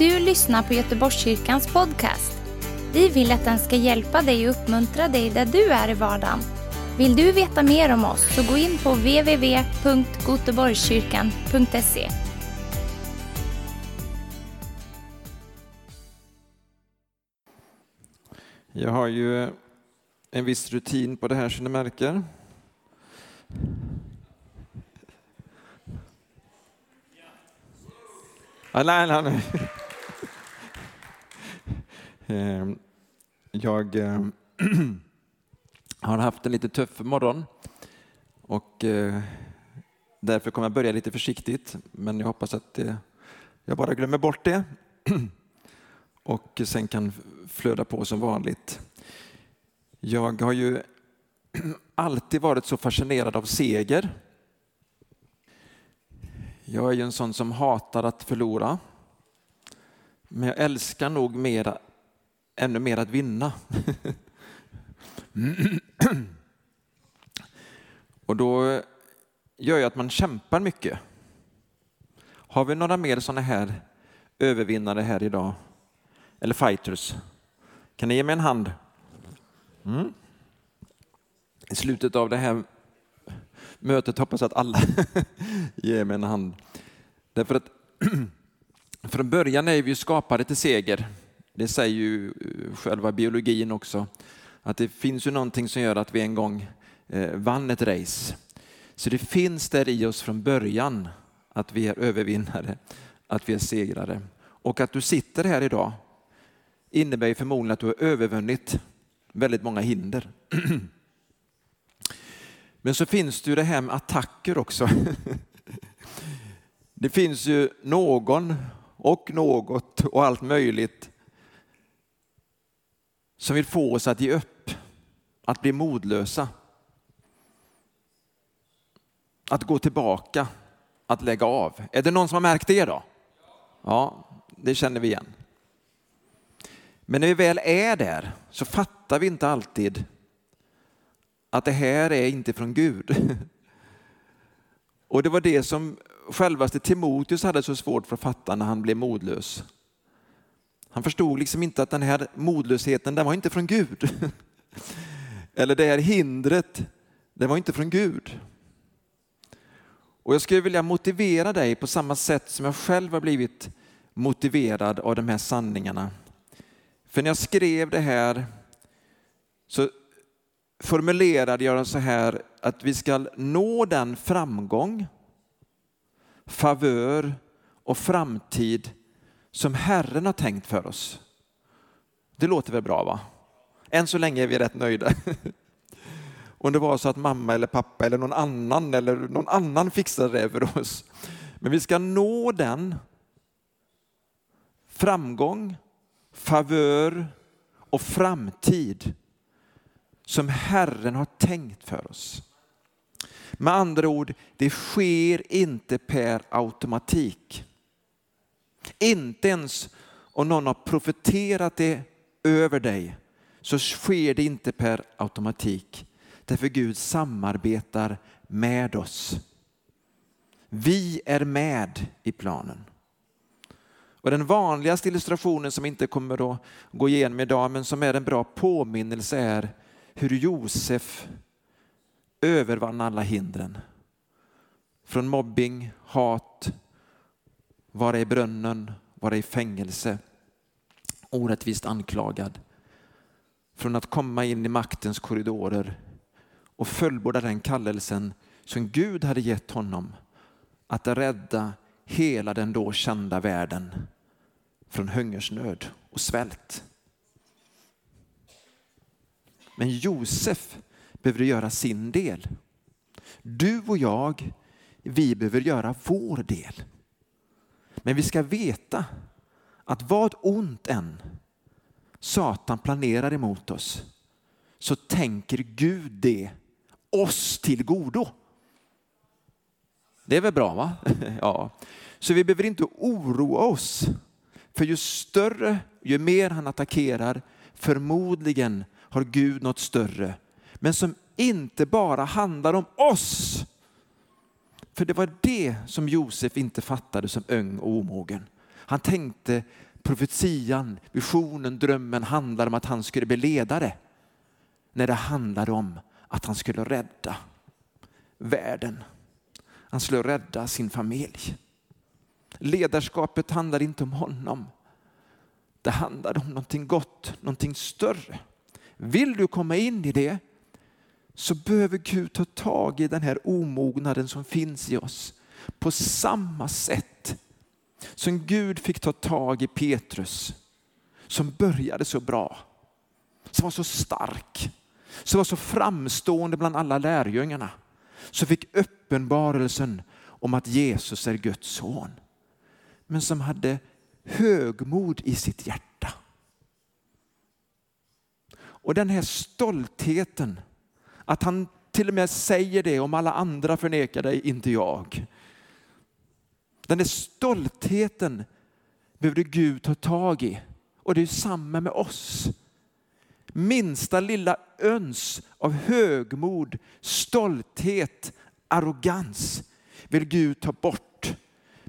du lyssnar på Göteborgskyrkans podcast. Vi vill att den ska hjälpa dig och uppmuntra dig där du är i vardagen. Vill du veta mer om oss så gå in på www.goteborgskyrkan.se. Jag har ju en viss rutin på det här som ni märker. Ah, nej, nej, nej. Ehm, jag ehm, har haft en lite tuff morgon och eh, därför kommer jag börja lite försiktigt. Men jag hoppas att eh, jag bara glömmer bort det och sen kan flöda på som vanligt. Jag har ju alltid varit så fascinerad av seger. Jag är ju en sån som hatar att förlora. Men jag älskar nog mer, ännu mer att vinna. Och då gör jag att man kämpar mycket. Har vi några mer sådana här övervinnare här idag? Eller fighters? Kan ni ge mig en hand? Mm. I slutet av det här mötet hoppas jag att alla ger mig en hand. Därför att från början är vi skapade till seger. Det säger ju eh, själva biologin också. Att det finns ju någonting som gör att vi en gång eh, vann ett race. Så det finns där i oss från början att vi är övervinnare, att vi är segrare. Och att du sitter här idag innebär ju förmodligen att du har övervunnit väldigt många hinder. Men så finns det ju det här med attacker också. Det finns ju någon och något och allt möjligt som vill få oss att ge upp, att bli modlösa. Att gå tillbaka, att lägga av. Är det någon som har märkt det då? Ja, det känner vi igen. Men när vi väl är där så fattar vi inte alltid att det här är inte från Gud. Och det var det som självaste Timoteus hade så svårt för att fatta när han blev modlös. Han förstod liksom inte att den här modlösheten, den var inte från Gud. Eller det här hindret, det var inte från Gud. Och jag skulle vilja motivera dig på samma sätt som jag själv har blivit motiverad av de här sanningarna. För när jag skrev det här så formulerade jag det så här att vi ska nå den framgång, favör och framtid som Herren har tänkt för oss. Det låter väl bra va? Än så länge är vi rätt nöjda. Om det var så att mamma eller pappa eller någon annan eller någon annan fixade det för oss. Men vi ska nå den framgång, favör och framtid som Herren har tänkt för oss. Med andra ord, det sker inte per automatik. Inte ens om någon har profeterat det över dig så sker det inte per automatik. Därför Gud samarbetar med oss. Vi är med i planen. Och den vanligaste illustrationen som inte kommer att gå igenom idag men som är en bra påminnelse är hur Josef övervann alla hindren. Från mobbing, hat, vara i brunnen, vara i fängelse, orättvist anklagad. Från att komma in i maktens korridorer och fullborda den kallelsen som Gud hade gett honom att rädda hela den då kända världen från hungersnöd och svält. Men Josef behöver göra sin del. Du och jag, vi behöver göra vår del. Men vi ska veta att vad ont än Satan planerar emot oss så tänker Gud det oss till godo. Det är väl bra va? ja. Så vi behöver inte oroa oss. För ju större, ju mer han attackerar, förmodligen har Gud något större. Men som inte bara handlar om oss. För det var det som Josef inte fattade som ung och omogen. Han tänkte profetian, visionen, drömmen handlade om att han skulle bli ledare. När det handlade om att han skulle rädda världen. Han skulle rädda sin familj. Ledarskapet handlade inte om honom. Det handlade om någonting gott, någonting större. Vill du komma in i det så behöver Gud ta tag i den här omognaden som finns i oss på samma sätt som Gud fick ta tag i Petrus som började så bra, som var så stark, som var så framstående bland alla lärjungarna, som fick uppenbarelsen om att Jesus är Guds son. Men som hade högmod i sitt hjärta. Och den här stoltheten, att han till och med säger det om alla andra förnekar dig, inte jag. Den där stoltheten behövde Gud ta tag i. Och det är samma med oss. Minsta lilla öns av högmod, stolthet, arrogans vill Gud ta bort.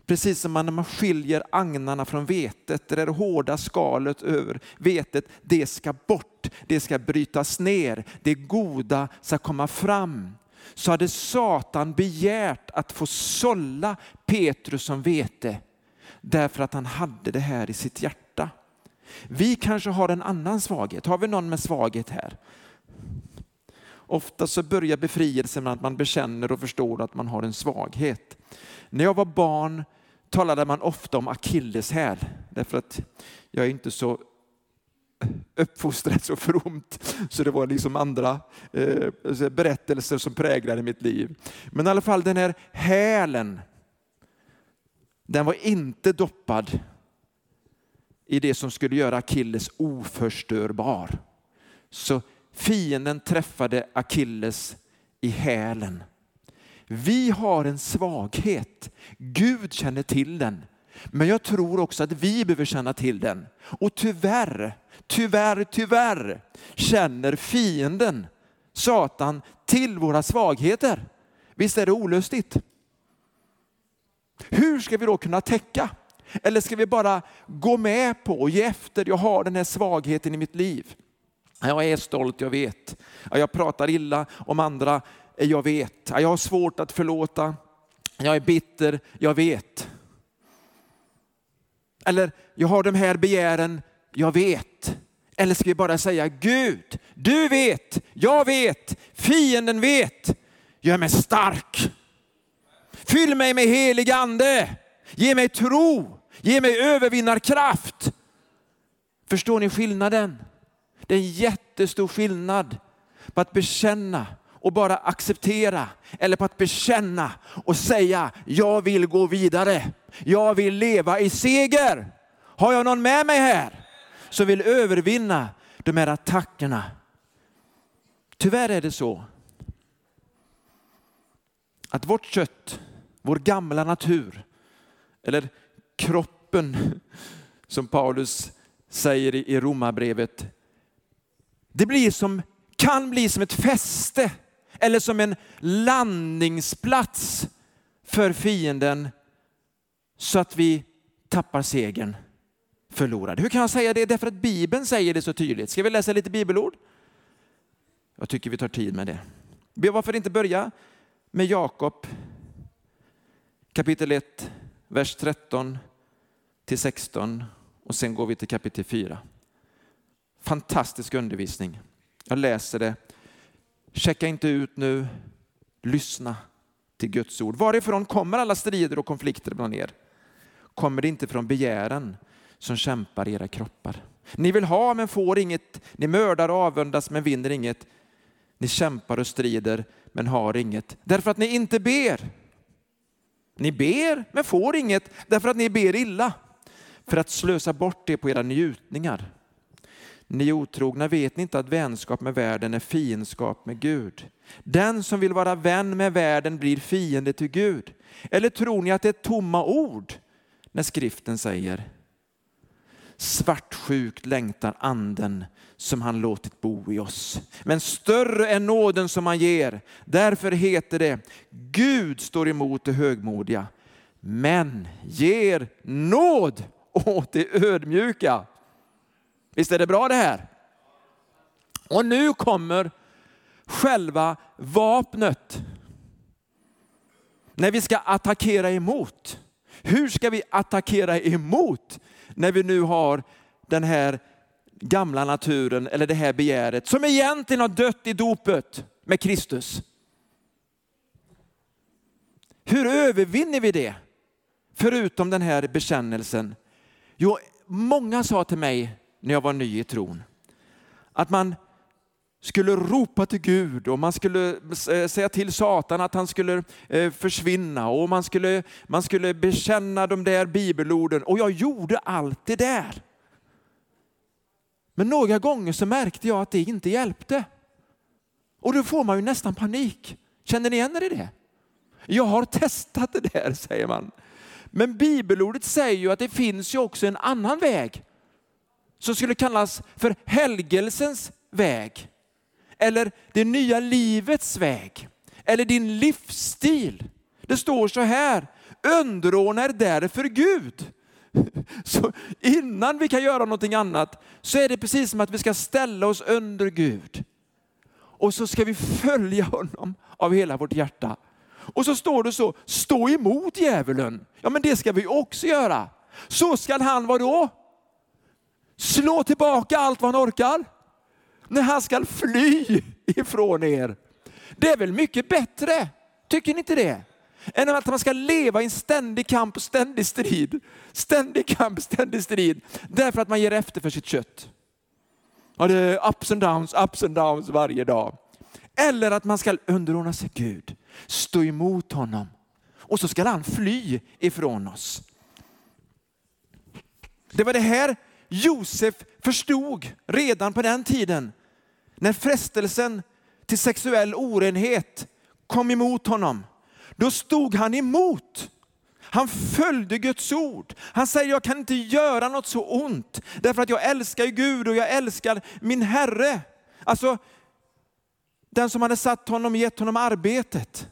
Precis som när man skiljer agnarna från vetet, det där hårda skalet över vetet, det ska bort, det ska brytas ner, det goda ska komma fram så hade Satan begärt att få sålla Petrus som vete därför att han hade det här i sitt hjärta. Vi kanske har en annan svaghet. Har vi någon med svaghet här? Ofta så börjar befrielsen med att man bekänner och förstår att man har en svaghet. När jag var barn talade man ofta om akilleshäl därför att jag är inte så uppfostrat så fromt så det var liksom andra eh, berättelser som präglade mitt liv. Men i alla fall den här hälen, den var inte doppad i det som skulle göra Akilles oförstörbar. Så fienden träffade Akilles i hälen. Vi har en svaghet. Gud känner till den. Men jag tror också att vi behöver känna till den. Och tyvärr, tyvärr, tyvärr känner fienden, Satan, till våra svagheter. Visst är det olustigt? Hur ska vi då kunna täcka? Eller ska vi bara gå med på och ge efter? Jag har den här svagheten i mitt liv. Jag är stolt, jag vet. Jag pratar illa om andra, jag vet. Jag har svårt att förlåta. Jag är bitter, jag vet. Eller jag har de här begären, jag vet. Eller ska vi bara säga Gud, du vet, jag vet, fienden vet. Gör mig stark. Fyll mig med helig ande. Ge mig tro. Ge mig övervinnarkraft. Förstår ni skillnaden? Det är en jättestor skillnad på att bekänna och bara acceptera eller på att bekänna och säga jag vill gå vidare. Jag vill leva i seger. Har jag någon med mig här som vill övervinna de här attackerna? Tyvärr är det så att vårt kött, vår gamla natur eller kroppen som Paulus säger i Romarbrevet, det blir som, kan bli som ett fäste eller som en landningsplats för fienden så att vi tappar segern, förlorad. Hur kan jag säga det? Därför att Bibeln säger det så tydligt. Ska vi läsa lite bibelord? Jag tycker vi tar tid med det. Varför inte börja med Jakob kapitel 1, vers 13 till 16 och sen går vi till kapitel 4. Fantastisk undervisning. Jag läser det. Checka inte ut nu. Lyssna till Guds ord. Varifrån kommer alla strider och konflikter bland er? Kommer det inte från begären som kämpar i era kroppar? Ni vill ha men får inget. Ni mördar och avundas men vinner inget. Ni kämpar och strider men har inget därför att ni inte ber. Ni ber men får inget därför att ni ber illa för att slösa bort det på era njutningar. Ni otrogna, vet ni inte att vänskap med världen är fiendskap med Gud? Den som vill vara vän med världen blir fiende till Gud. Eller tror ni att det är tomma ord när skriften säger Svartsjukt längtar anden som han låtit bo i oss. Men större är nåden som han ger. Därför heter det Gud står emot det högmodiga men ger nåd åt det ödmjuka. Visst är det bra det här? Och nu kommer själva vapnet. När vi ska attackera emot. Hur ska vi attackera emot när vi nu har den här gamla naturen eller det här begäret som egentligen har dött i dopet med Kristus? Hur övervinner vi det? Förutom den här bekännelsen. Jo, många sa till mig när jag var ny i tron att man skulle ropa till Gud och man skulle eh, säga till Satan att han skulle eh, försvinna och man skulle, man skulle bekänna de där bibelorden. Och jag gjorde allt det där. Men några gånger så märkte jag att det inte hjälpte. Och då får man ju nästan panik. Känner ni igen er i det? Jag har testat det där, säger man. Men bibelordet säger ju att det finns ju också en annan väg som skulle kallas för helgelsens väg. Eller det nya livets väg. Eller din livsstil. Det står så här, underordna er därför Gud. Så innan vi kan göra någonting annat så är det precis som att vi ska ställa oss under Gud. Och så ska vi följa honom av hela vårt hjärta. Och så står det så, stå emot djävulen. Ja men det ska vi också göra. Så skall han vadå? då? Slå tillbaka allt vad han orkar. När han skall fly ifrån er. Det är väl mycket bättre, tycker ni inte det? Än att man ska leva i en ständig kamp och ständig strid. Ständig kamp, ständig strid. Därför att man ger efter för sitt kött. Ja, det är ups and downs, ups and downs varje dag. Eller att man ska underordna sig Gud, stå emot honom. Och så ska han fly ifrån oss. Det var det här Josef förstod redan på den tiden. När frestelsen till sexuell orenhet kom emot honom. Då stod han emot. Han följde Guds ord. Han säger, jag kan inte göra något så ont därför att jag älskar Gud och jag älskar min Herre. Alltså, den som hade satt honom och gett honom arbetet.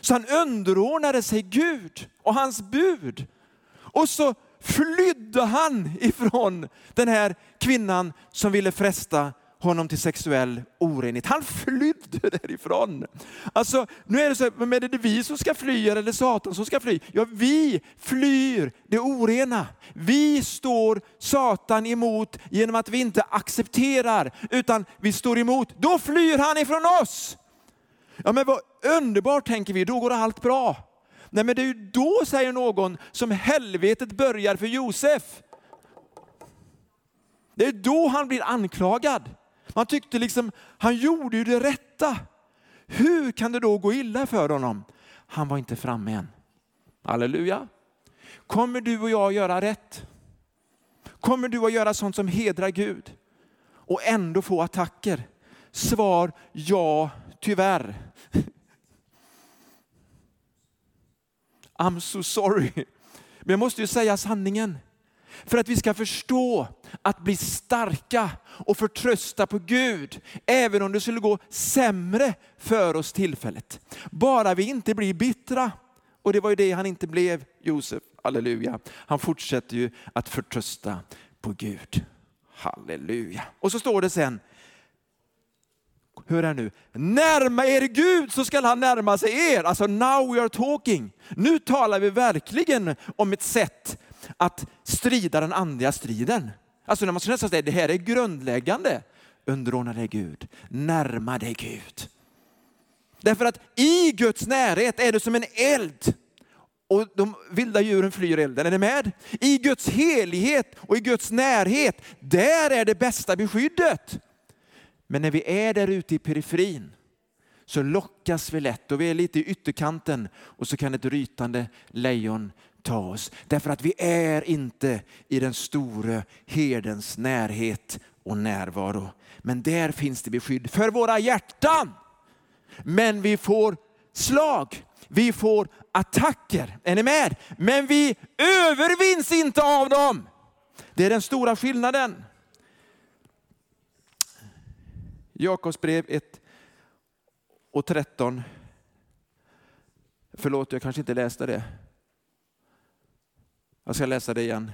Så han underordnade sig Gud och hans bud. Och så flydde han ifrån den här kvinnan som ville fresta honom till sexuell orenhet. Han flydde därifrån. Alltså, nu är det så, men är det vi som ska fly eller är det Satan som ska fly? Ja, vi flyr det orena. Vi står Satan emot genom att vi inte accepterar, utan vi står emot. Då flyr han ifrån oss. Ja, men vad underbart tänker vi, då går allt bra. Nej, men det är ju då, säger någon, som helvetet börjar för Josef. Det är då han blir anklagad. Man tyckte liksom, han gjorde ju det rätta. Hur kan det då gå illa för honom? Han var inte framme än. Halleluja. Kommer du och jag göra rätt? Kommer du att göra sånt som hedrar Gud och ändå få attacker? Svar ja, tyvärr. I'm so sorry. Men jag måste ju säga sanningen. För att vi ska förstå att bli starka och förtrösta på Gud, även om det skulle gå sämre för oss tillfället. Bara vi inte blir bittra. Och det var ju det han inte blev, Josef. Halleluja. Han fortsätter ju att förtrösta på Gud. Halleluja. Och så står det sen, hör här nu, närma er Gud så skall han närma sig er. Alltså now we are talking. Nu talar vi verkligen om ett sätt att strida den andliga striden. Alltså när man ska nästan säga det här är grundläggande. Underordna dig Gud, närma dig Gud. Därför att i Guds närhet är det som en eld. Och de vilda djuren flyr elden, är ni med? I Guds helighet och i Guds närhet, där är det bästa beskyddet. Men när vi är där ute i periferin så lockas vi lätt och vi är lite i ytterkanten och så kan ett rytande lejon ta oss. Därför att vi är inte i den store herdens närhet och närvaro. Men där finns det beskydd för våra hjärtan. Men vi får slag, vi får attacker. Är ni med? Men vi övervinns inte av dem. Det är den stora skillnaden. Jakobs brev 1 och 13. Förlåt, jag kanske inte läste det. Jag ska läsa det igen.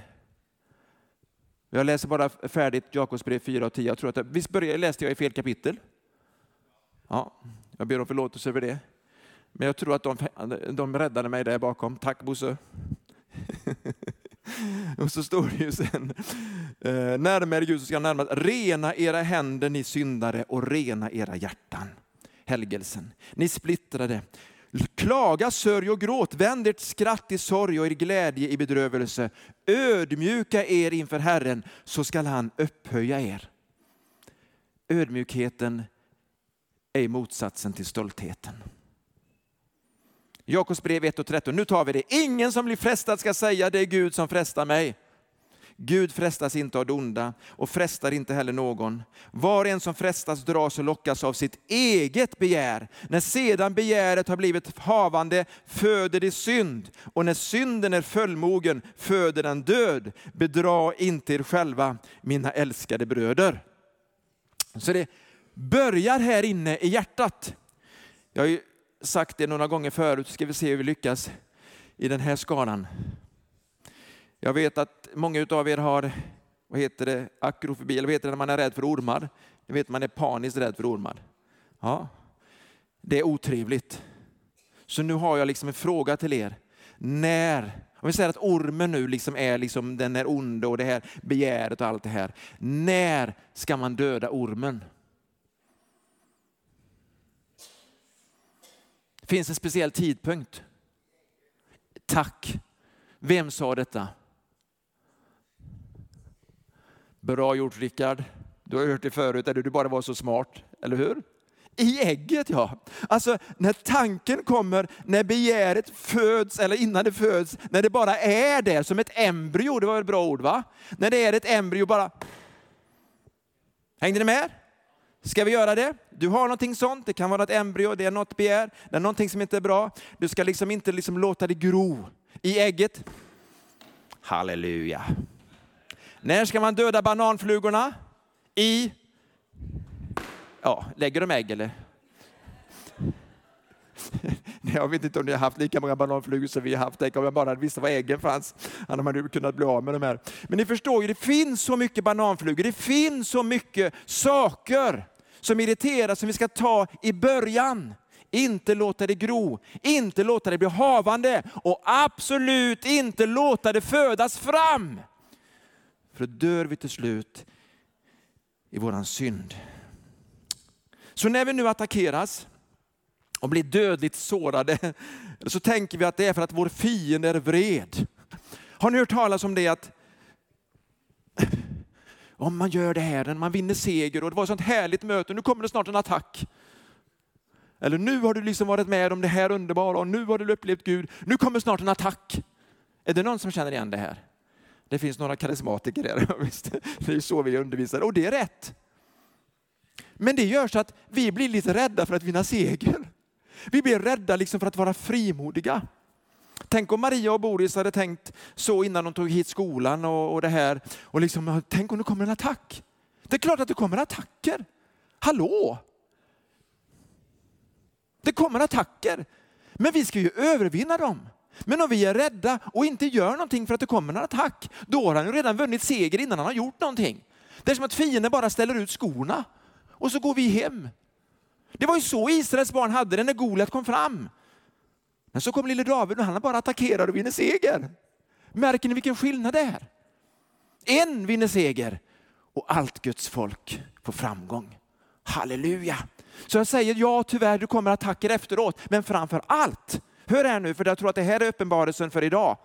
Jag läser bara färdigt Jakobsbrev 4 och 10. Jag tror att, visst började, läste jag i fel kapitel? Ja, jag ber om förlåtelse över det. Men jag tror att de, de räddade mig där bakom. Tack Bosse. och så står det ju sen, eh, närmare Gud så ska närma rena era händer ni syndare och rena era hjärtan. Helgelsen. Ni splittrade. Klaga, sörj och gråt, vänd ert skratt i sorg och er glädje i bedrövelse. Ödmjuka er inför Herren så skall han upphöja er. Ödmjukheten är motsatsen till stoltheten. Jakobs brev 1 och 13. Nu tar vi det. Ingen som blir frestad ska säga det är Gud som frestar mig. Gud frestas inte av det onda och frestar inte heller någon. Var en som frestas dras och lockas av sitt eget begär. När sedan begäret har blivit havande föder det synd och när synden är fullmogen föder den död. Bedra inte er själva, mina älskade bröder. Så det börjar här inne i hjärtat. Jag har ju sagt det några gånger förut, ska vi se hur vi lyckas i den här skalan. Jag vet att många av er har, vad heter det, akrofobi, eller vad heter det när man är rädd för ormar? Ni vet man är paniskt rädd för ormar. Ja, det är otrevligt. Så nu har jag liksom en fråga till er. När, om vi säger att ormen nu liksom är liksom, den är ond och det här begäret och allt det här. När ska man döda ormen? finns en speciell tidpunkt. Tack. Vem sa detta? Bra gjort Rickard. Du har hört det förut, eller du bara var så smart, eller hur? I ägget ja. Alltså när tanken kommer, när begäret föds, eller innan det föds, när det bara är det, som ett embryo, det var ett bra ord va? När det är ett embryo bara... Hängde ni med? Ska vi göra det? Du har någonting sånt, det kan vara ett embryo, det är något begär, det är någonting som inte är bra. Du ska liksom inte liksom låta det gro i ägget. Halleluja. När ska man döda bananflugorna? I... Ja, lägger de ägg eller? Jag vet inte om ni har haft lika många bananflugor som vi har haft. Tänk om jag bara visste var äggen fanns. Hade man kunnat bli av med de här. Men ni förstår ju, det finns så mycket bananflugor. Det finns så mycket saker som irriterar som vi ska ta i början. Inte låta det gro, inte låta det bli havande och absolut inte låta det födas fram. För då dör vi till slut i våran synd. Så när vi nu attackeras och blir dödligt sårade så tänker vi att det är för att vår fiende är vred. Har ni hört talas om det att om man gör det här, man vinner seger och det var ett sånt härligt möte, nu kommer det snart en attack. Eller nu har du liksom varit med om det här underbara och nu har du upplevt Gud, nu kommer snart en attack. Är det någon som känner igen det här? Det finns några karismatiker där, visst. det är så vi undervisar och det är rätt. Men det gör så att vi blir lite rädda för att vinna seger. Vi blir rädda liksom för att vara frimodiga. Tänk om Maria och Boris hade tänkt så innan de tog hit skolan och, och det här. Och liksom, tänk om det kommer en attack. Det är klart att det kommer attacker. Hallå! Det kommer attacker. Men vi ska ju övervinna dem. Men om vi är rädda och inte gör någonting för att det kommer en attack, då har han ju redan vunnit seger innan han har gjort någonting. Det är som att fienden bara ställer ut skorna och så går vi hem. Det var ju så Israels barn hade det när Goliat kom fram. Men så kom lille David och han bara attackerar och vinner seger. Märker ni vilken skillnad det är? En vinner seger och allt Guds folk får framgång. Halleluja! Så jag säger ja, tyvärr, du kommer attacker efteråt. Men framför allt, hör här nu, för jag tror att det här är uppenbarelsen för idag.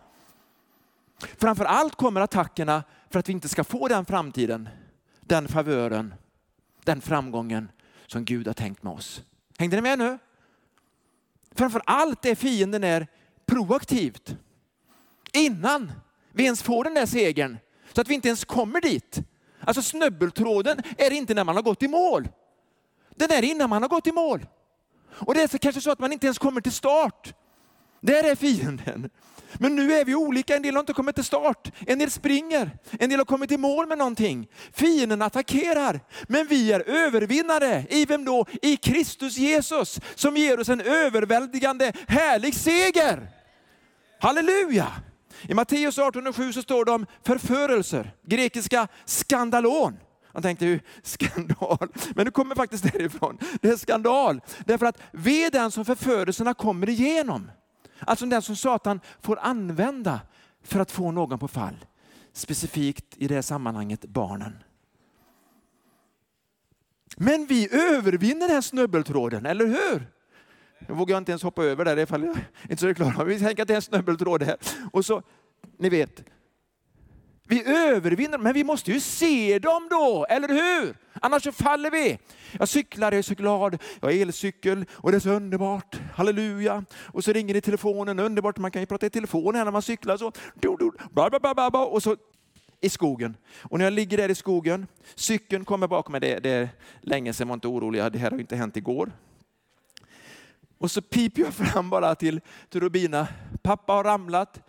Framför allt kommer attackerna för att vi inte ska få den framtiden, den favören, den framgången som Gud har tänkt med oss. Hängde ni med nu? Framför allt är fienden är proaktivt. Innan vi ens får den där segern, så att vi inte ens kommer dit. Alltså snubbeltråden är inte när man har gått i mål. Den är innan man har gått i mål. Och det är kanske så att man inte ens kommer till start. Där är fienden. Men nu är vi olika, en del har inte kommit till start, en del springer, en del har kommit i mål med någonting. Fienden attackerar, men vi är övervinnare. I vem då? I Kristus Jesus som ger oss en överväldigande härlig seger. Halleluja! I Matteus 18.7 så står det om förförelser, grekiska skandalon. Man tänkte ju skandal, men det kommer faktiskt därifrån. Det är skandal, därför att ve den som förförelserna kommer igenom. Alltså den som Satan får använda för att få någon på fall. Specifikt i det sammanhanget barnen. Men vi övervinner den här snubbeltråden, eller hur? Nu vågar jag inte ens hoppa över där ifall jag inte så är klar. Vi tänker att det är en snubbeltråd här. Och så, ni vet, vi övervinner men vi måste ju se dem då, eller hur? Annars så faller vi. Jag cyklar, jag är så glad, jag har elcykel och det är så underbart. Halleluja. Och så ringer det i telefonen, underbart, man kan ju prata i telefon när man cyklar. Så, och så i skogen. Och när jag ligger där i skogen, cykeln kommer bakom mig, det, det är länge sedan, var inte orolig, det här har inte hänt igår. Och så piper jag fram bara till, till Rubina, pappa har ramlat,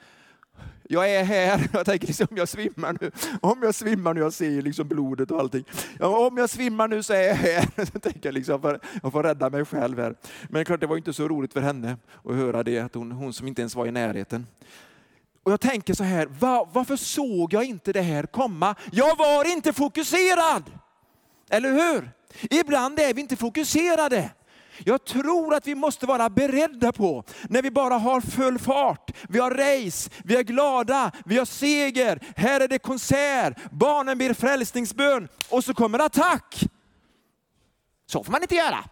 jag är här, jag tänker liksom, om jag svimmar nu, om jag svimmar nu, jag ser liksom blodet och allting. Ja, om jag svimmar nu så är jag här. Så tänker jag, liksom, för, jag får rädda mig själv här. Men det klart, det var inte så roligt för henne att höra det, att hon, hon som inte ens var i närheten. Och jag tänker så här, var, varför såg jag inte det här komma? Jag var inte fokuserad! Eller hur? Ibland är vi inte fokuserade. Jag tror att vi måste vara beredda på, när vi bara har full fart, vi har race, vi är glada, vi har seger, här är det konsert, barnen ber frälsningsbön och så kommer attack. Så får man inte göra.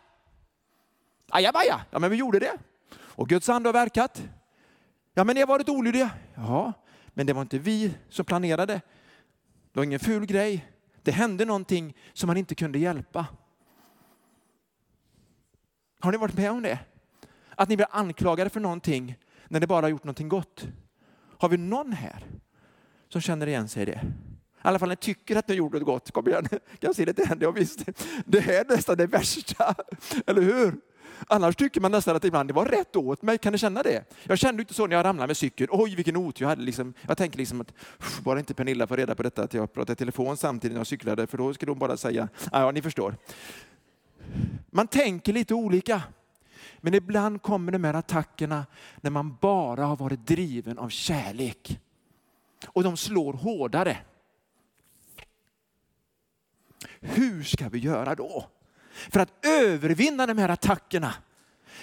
Ajabaja, ja men vi gjorde det. Och Guds ande har verkat. Ja men ni har varit olydiga. Ja, men det var inte vi som planerade. Det var ingen ful grej. Det hände någonting som man inte kunde hjälpa. Har ni varit med om det? Att ni blir anklagade för någonting när ni bara har gjort någonting gott. Har vi någon här som känner igen sig i det? I alla fall ni tycker att ni gjort något gott. Kom igen, kan se henne. händer. visst, det här är nästan det värsta, eller hur? Annars tycker man nästan att ibland det var rätt åt mig. Kan ni känna det? Jag kände inte så när jag ramlade med cykeln. Oj, vilken otur jag hade. Liksom, jag tänker liksom att bara inte Pernilla får reda på detta att jag pratade i telefon samtidigt när jag cyklade, för då skulle hon bara säga, ja, ni förstår. Man tänker lite olika. Men ibland kommer de här attackerna när man bara har varit driven av kärlek. Och de slår hårdare. Hur ska vi göra då? För att övervinna de här attackerna.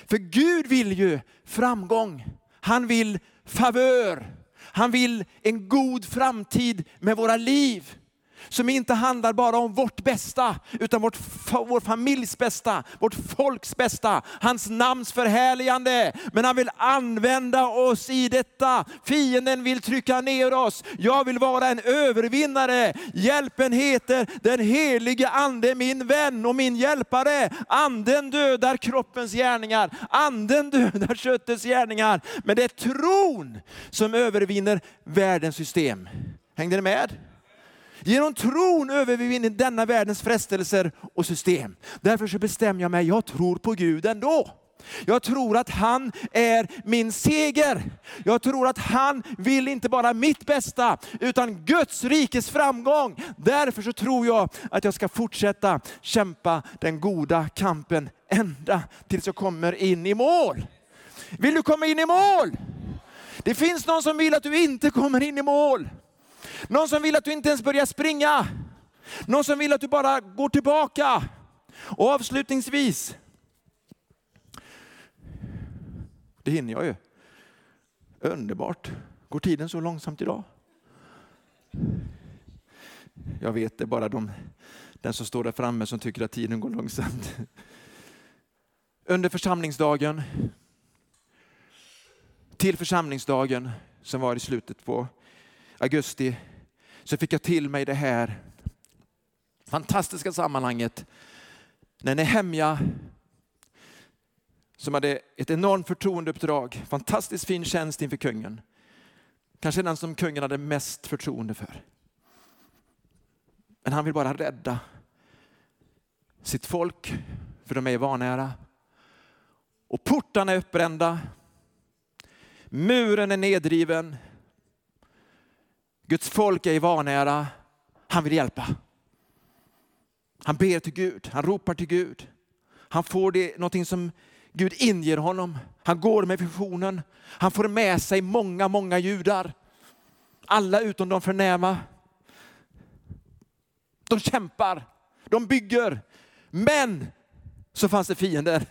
För Gud vill ju framgång. Han vill favör. Han vill en god framtid med våra liv som inte handlar bara om vårt bästa, utan vårt, vår familjs bästa, vårt folks bästa, hans namns förhärligande. Men han vill använda oss i detta. Fienden vill trycka ner oss. Jag vill vara en övervinnare. Hjälpen heter den helige ande, min vän och min hjälpare. Anden dödar kroppens gärningar, anden dödar köttets gärningar. Men det är tron som övervinner världens system. Hängde ni med? Genom tron övervinner denna världens frestelser och system. Därför så bestämmer jag mig, jag tror på Gud ändå. Jag tror att han är min seger. Jag tror att han vill inte bara mitt bästa, utan Guds rikes framgång. Därför så tror jag att jag ska fortsätta kämpa den goda kampen ända tills jag kommer in i mål. Vill du komma in i mål? Det finns någon som vill att du inte kommer in i mål. Någon som vill att du inte ens börjar springa. Någon som vill att du bara går tillbaka. Och avslutningsvis, det hinner jag ju. Underbart. Går tiden så långsamt idag? Jag vet, det bara de, den som står där framme som tycker att tiden går långsamt. Under församlingsdagen, till församlingsdagen som var i slutet på augusti så fick jag till mig det här fantastiska sammanhanget när Nehemja som hade ett enormt förtroendeuppdrag, fantastiskt fin tjänst inför kungen. Kanske den som kungen hade mest förtroende för. Men han vill bara rädda sitt folk, för de är vanära. Och portarna är uppbrända. Muren är nedriven. Guds folk är i vanära. Han vill hjälpa. Han ber till Gud, han ropar till Gud. Han får det, någonting som Gud inger honom. Han går med visionen. Han får med sig många, många judar. Alla utom de förnäma. De kämpar, de bygger. Men så fanns det fiender.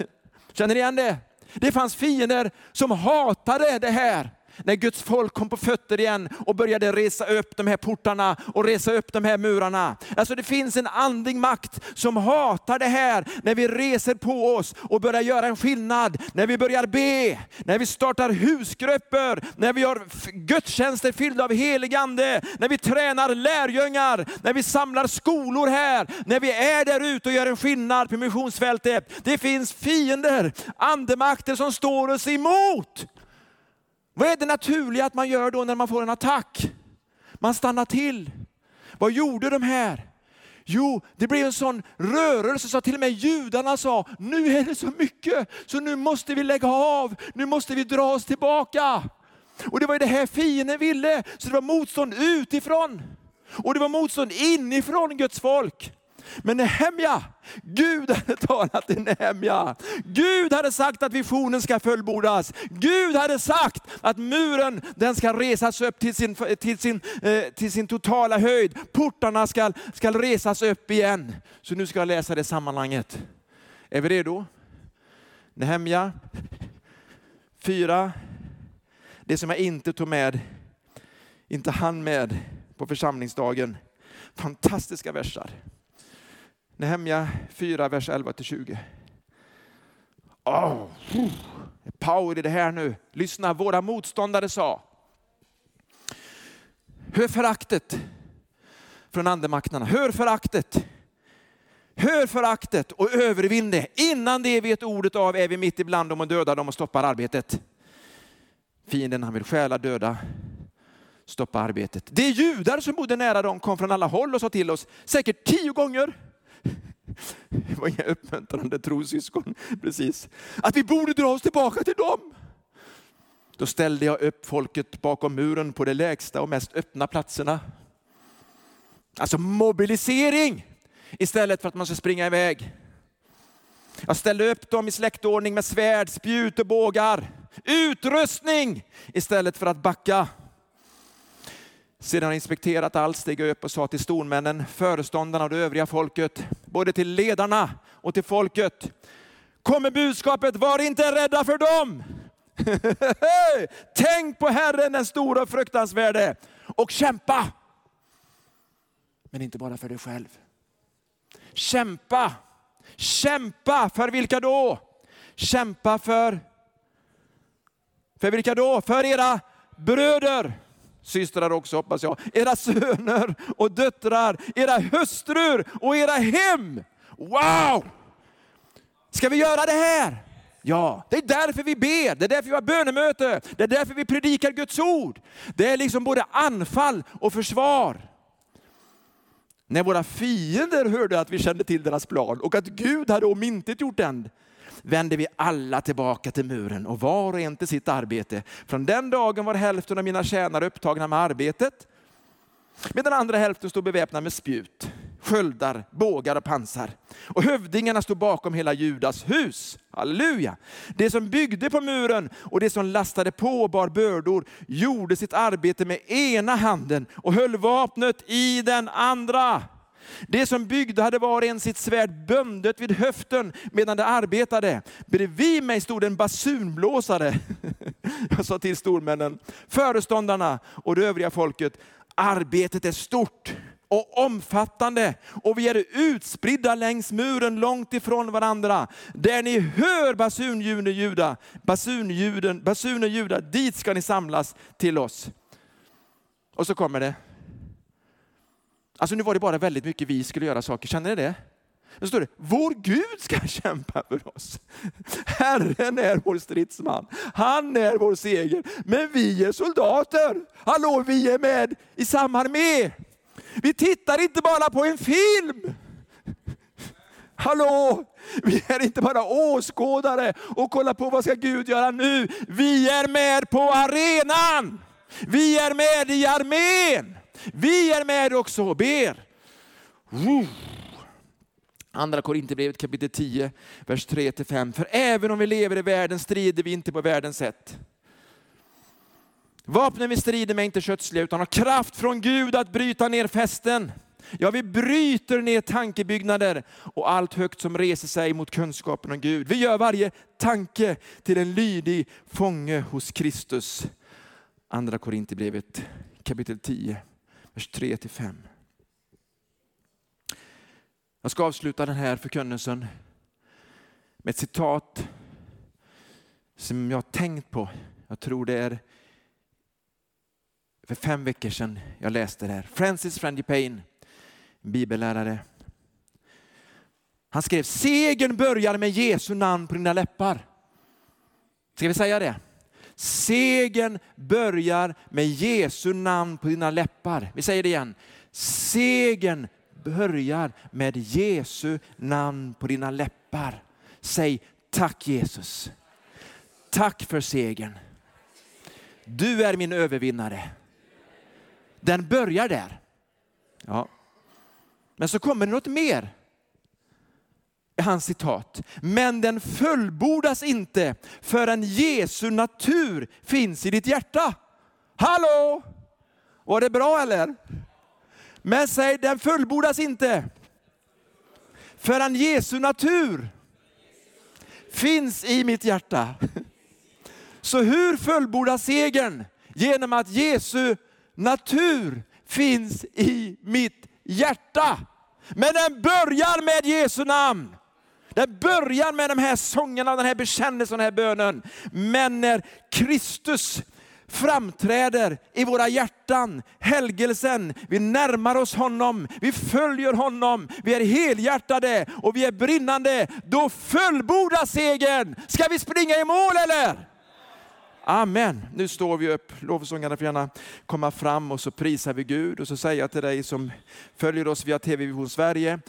Känner ni igen det? Det fanns fiender som hatade det här när Guds folk kom på fötter igen och började resa upp de här portarna och resa upp de här murarna. Alltså det finns en andlig makt som hatar det här när vi reser på oss och börjar göra en skillnad. När vi börjar be, när vi startar husgrupper, när vi gör gudstjänster fyllda av helig ande, när vi tränar lärjungar, när vi samlar skolor här, när vi är där ute och gör en skillnad på missionsfältet. Det finns fiender, andemakter som står oss emot. Vad är det naturliga att man gör då när man får en attack? Man stannar till. Vad gjorde de här? Jo, det blev en sån rörelse så att till och med judarna sa, nu är det så mycket så nu måste vi lägga av, nu måste vi dra oss tillbaka. Och det var ju det här fienden ville, så det var motstånd utifrån. Och det var motstånd inifrån Guds folk. Men Nehemja, Gud hade talat till Nehemja. Gud hade sagt att visionen ska fullbordas. Gud hade sagt att muren den ska resas upp till sin, till sin, eh, till sin totala höjd. Portarna ska, ska resas upp igen. Så nu ska jag läsa det sammanhanget. Är vi redo? Nehemja 4. Det som jag inte tog med, inte hann med på församlingsdagen. Fantastiska versar. Nehemja 4, vers 11-20. Oh, power i det här nu. Lyssna, våra motståndare sa. Hör föraktet från andemakterna. Hör föraktet. Hör föraktet och övervinn det. Innan det vet ordet av är vi mitt ibland dem och dödar dem och stoppar arbetet. Fienden han vill stjäla, döda, stoppa arbetet. De judar som bodde nära dem kom från alla håll och sa till oss, säkert tio gånger, det var inga uppmuntrande trossyskon precis. Att vi borde dra oss tillbaka till dem. Då ställde jag upp folket bakom muren på de lägsta och mest öppna platserna. Alltså mobilisering istället för att man ska springa iväg. Jag ställde upp dem i släktordning med svärd, spjut och bågar. Utrustning istället för att backa. Sedan han inspekterat allt steg jag upp och sa till stormännen, föreståndarna och det övriga folket, både till ledarna och till folket. Kommer budskapet, var inte rädda för dem. Tänk på Herren den stora och fruktansvärde och kämpa. Men inte bara för dig själv. Kämpa, kämpa för vilka då? Kämpa för, för vilka då? För era bröder systrar också hoppas jag, era söner och döttrar, era hustrur och era hem. Wow! Ska vi göra det här? Ja, det är därför vi ber, det är därför vi har bönemöte, det är därför vi predikar Guds ord. Det är liksom både anfall och försvar. När våra fiender hörde att vi kände till deras plan och att Gud hade omintetgjort den, vände vi alla tillbaka till muren och var och en till sitt arbete. Från den dagen var hälften av mina tjänare upptagna med arbetet, medan andra hälften stod beväpnade med spjut, sköldar, bågar och pansar. Och hövdingarna stod bakom hela Judas hus. Halleluja! Det som byggde på muren och det som lastade på och bar bördor gjorde sitt arbete med ena handen och höll vapnet i den andra. Det som byggde hade var en sitt svärd bundet vid höften medan de arbetade. Bredvid mig stod en basunblåsare. Jag sa till stormännen, föreståndarna och det övriga folket, arbetet är stort och omfattande och vi är utspridda längs muren långt ifrån varandra. Där ni hör basunljuden ljuda, basunljuden, basuner dit ska ni samlas till oss. Och så kommer det. Alltså nu var det bara väldigt mycket vi skulle göra saker, känner ni det? Då står det, vår Gud ska kämpa för oss. Herren är vår stridsman, han är vår seger. Men vi är soldater. Hallå, vi är med i samma armé. Vi tittar inte bara på en film. Hallå, vi är inte bara åskådare och kollar på vad ska Gud göra nu. Vi är med på arenan. Vi är med i armén. Vi är med också och ber. Andra Korinthierbrevet kapitel 10, vers 3-5. För även om vi lever i världen strider vi inte på världens sätt. Vapnen vi strider med är inte kötsliga utan har kraft från Gud att bryta ner fästen. Ja, vi bryter ner tankebyggnader och allt högt som reser sig mot kunskapen om Gud. Vi gör varje tanke till en lydig fånge hos Kristus. Andra Korinthierbrevet kapitel 10, vers 3-5. Jag ska avsluta den här förkunnelsen med ett citat som jag har tänkt på. Jag tror det är för fem veckor sedan jag läste det här. Francis Frangipane, bibellärare. Han skrev, segern börjar med Jesu namn på dina läppar. Ska vi säga det? Segern börjar med Jesu namn på dina läppar. Vi säger det igen. Segern börjar med Jesu namn på dina läppar. Säg tack Jesus. Tack för segern. Du är min övervinnare. Den börjar där. Ja. Men så kommer det något mer hans citat. Men den fullbordas inte förrän Jesu natur finns i ditt hjärta. Hallå! Var det bra eller? Men säg, den fullbordas inte förrän Jesu natur finns i mitt hjärta. Så hur fullbordas segern? Genom att Jesu natur finns i mitt hjärta. Men den börjar med Jesu namn. Den börjar med de här sångerna, den här bekännelsen, den här bönen. Men när Kristus framträder i våra hjärtan, helgelsen, vi närmar oss honom, vi följer honom, vi är helhjärtade och vi är brinnande, då fullbordas segern. Ska vi springa i mål eller? Amen. Nu står vi upp, lovsångarna får gärna komma fram och så prisar vi Gud och så säger jag till dig som följer oss via TV Vision Sverige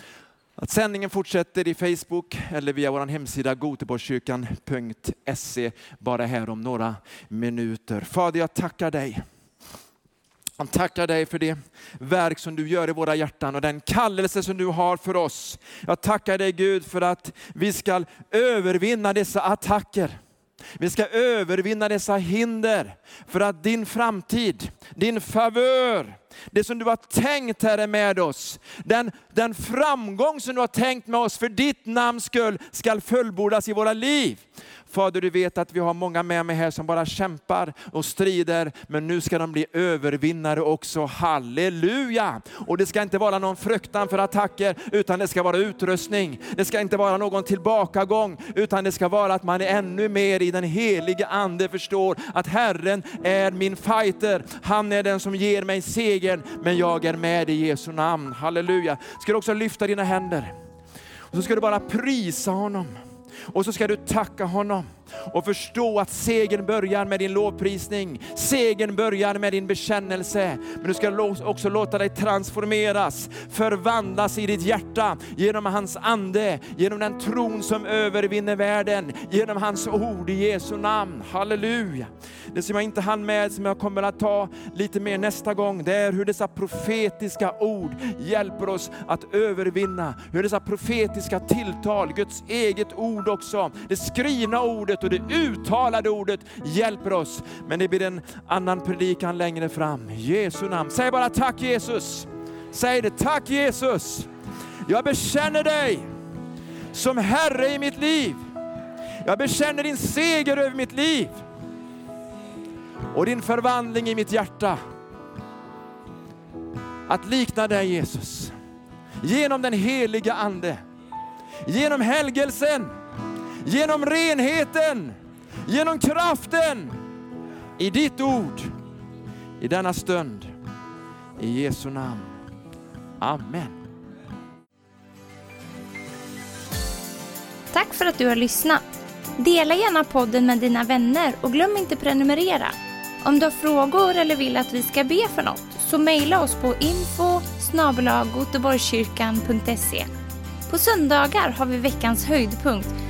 att sändningen fortsätter i Facebook eller via vår hemsida goteborgskyrkan.se bara här om några minuter. Fader, jag tackar dig. Jag tackar dig för det verk som du gör i våra hjärtan och den kallelse som du har för oss. Jag tackar dig Gud för att vi ska övervinna dessa attacker. Vi ska övervinna dessa hinder för att din framtid, din favör, det som du har tänkt Herre med oss, den, den framgång som du har tänkt med oss för ditt namns skull ska fullbordas i våra liv. Fader, du vet att vi har många med mig här som bara kämpar och strider, men nu ska de bli övervinnare också. Halleluja! Och det ska inte vara någon fruktan för attacker, utan det ska vara utrustning. Det ska inte vara någon tillbakagång, utan det ska vara att man är ännu mer i den helige ande förstår att Herren är min fighter. Han är den som ger mig seger visserligen, men jag är med i Jesu namn. Halleluja! Ska du också lyfta dina händer och så ska du bara prisa honom. Och så ska du tacka honom och förstå att segern börjar med din lovprisning. Segern börjar med din bekännelse. Men du ska också låta dig transformeras, förvandlas i ditt hjärta genom hans ande, genom den tron som övervinner världen, genom hans ord i Jesu namn. Halleluja. Det som jag inte hann med, som jag kommer att ta lite mer nästa gång, det är hur dessa profetiska ord hjälper oss att övervinna. Hur dessa profetiska tilltal, Guds eget ord också, det skrivna ordet, ordet och det uttalade ordet hjälper oss. Men det blir en annan predikan längre fram. Jesu namn. Säg bara tack Jesus. Säg det, tack Jesus. Jag bekänner dig som Herre i mitt liv. Jag bekänner din seger över mitt liv och din förvandling i mitt hjärta. Att likna dig Jesus. Genom den heliga Ande. Genom helgelsen. Genom renheten. Genom kraften. I ditt ord. I denna stund. I Jesu namn. Amen. Tack för att du har lyssnat. Dela gärna podden med dina vänner och glöm inte prenumerera. Om du har frågor eller vill att vi ska be för något så mejla oss på info På söndagar har vi veckans höjdpunkt.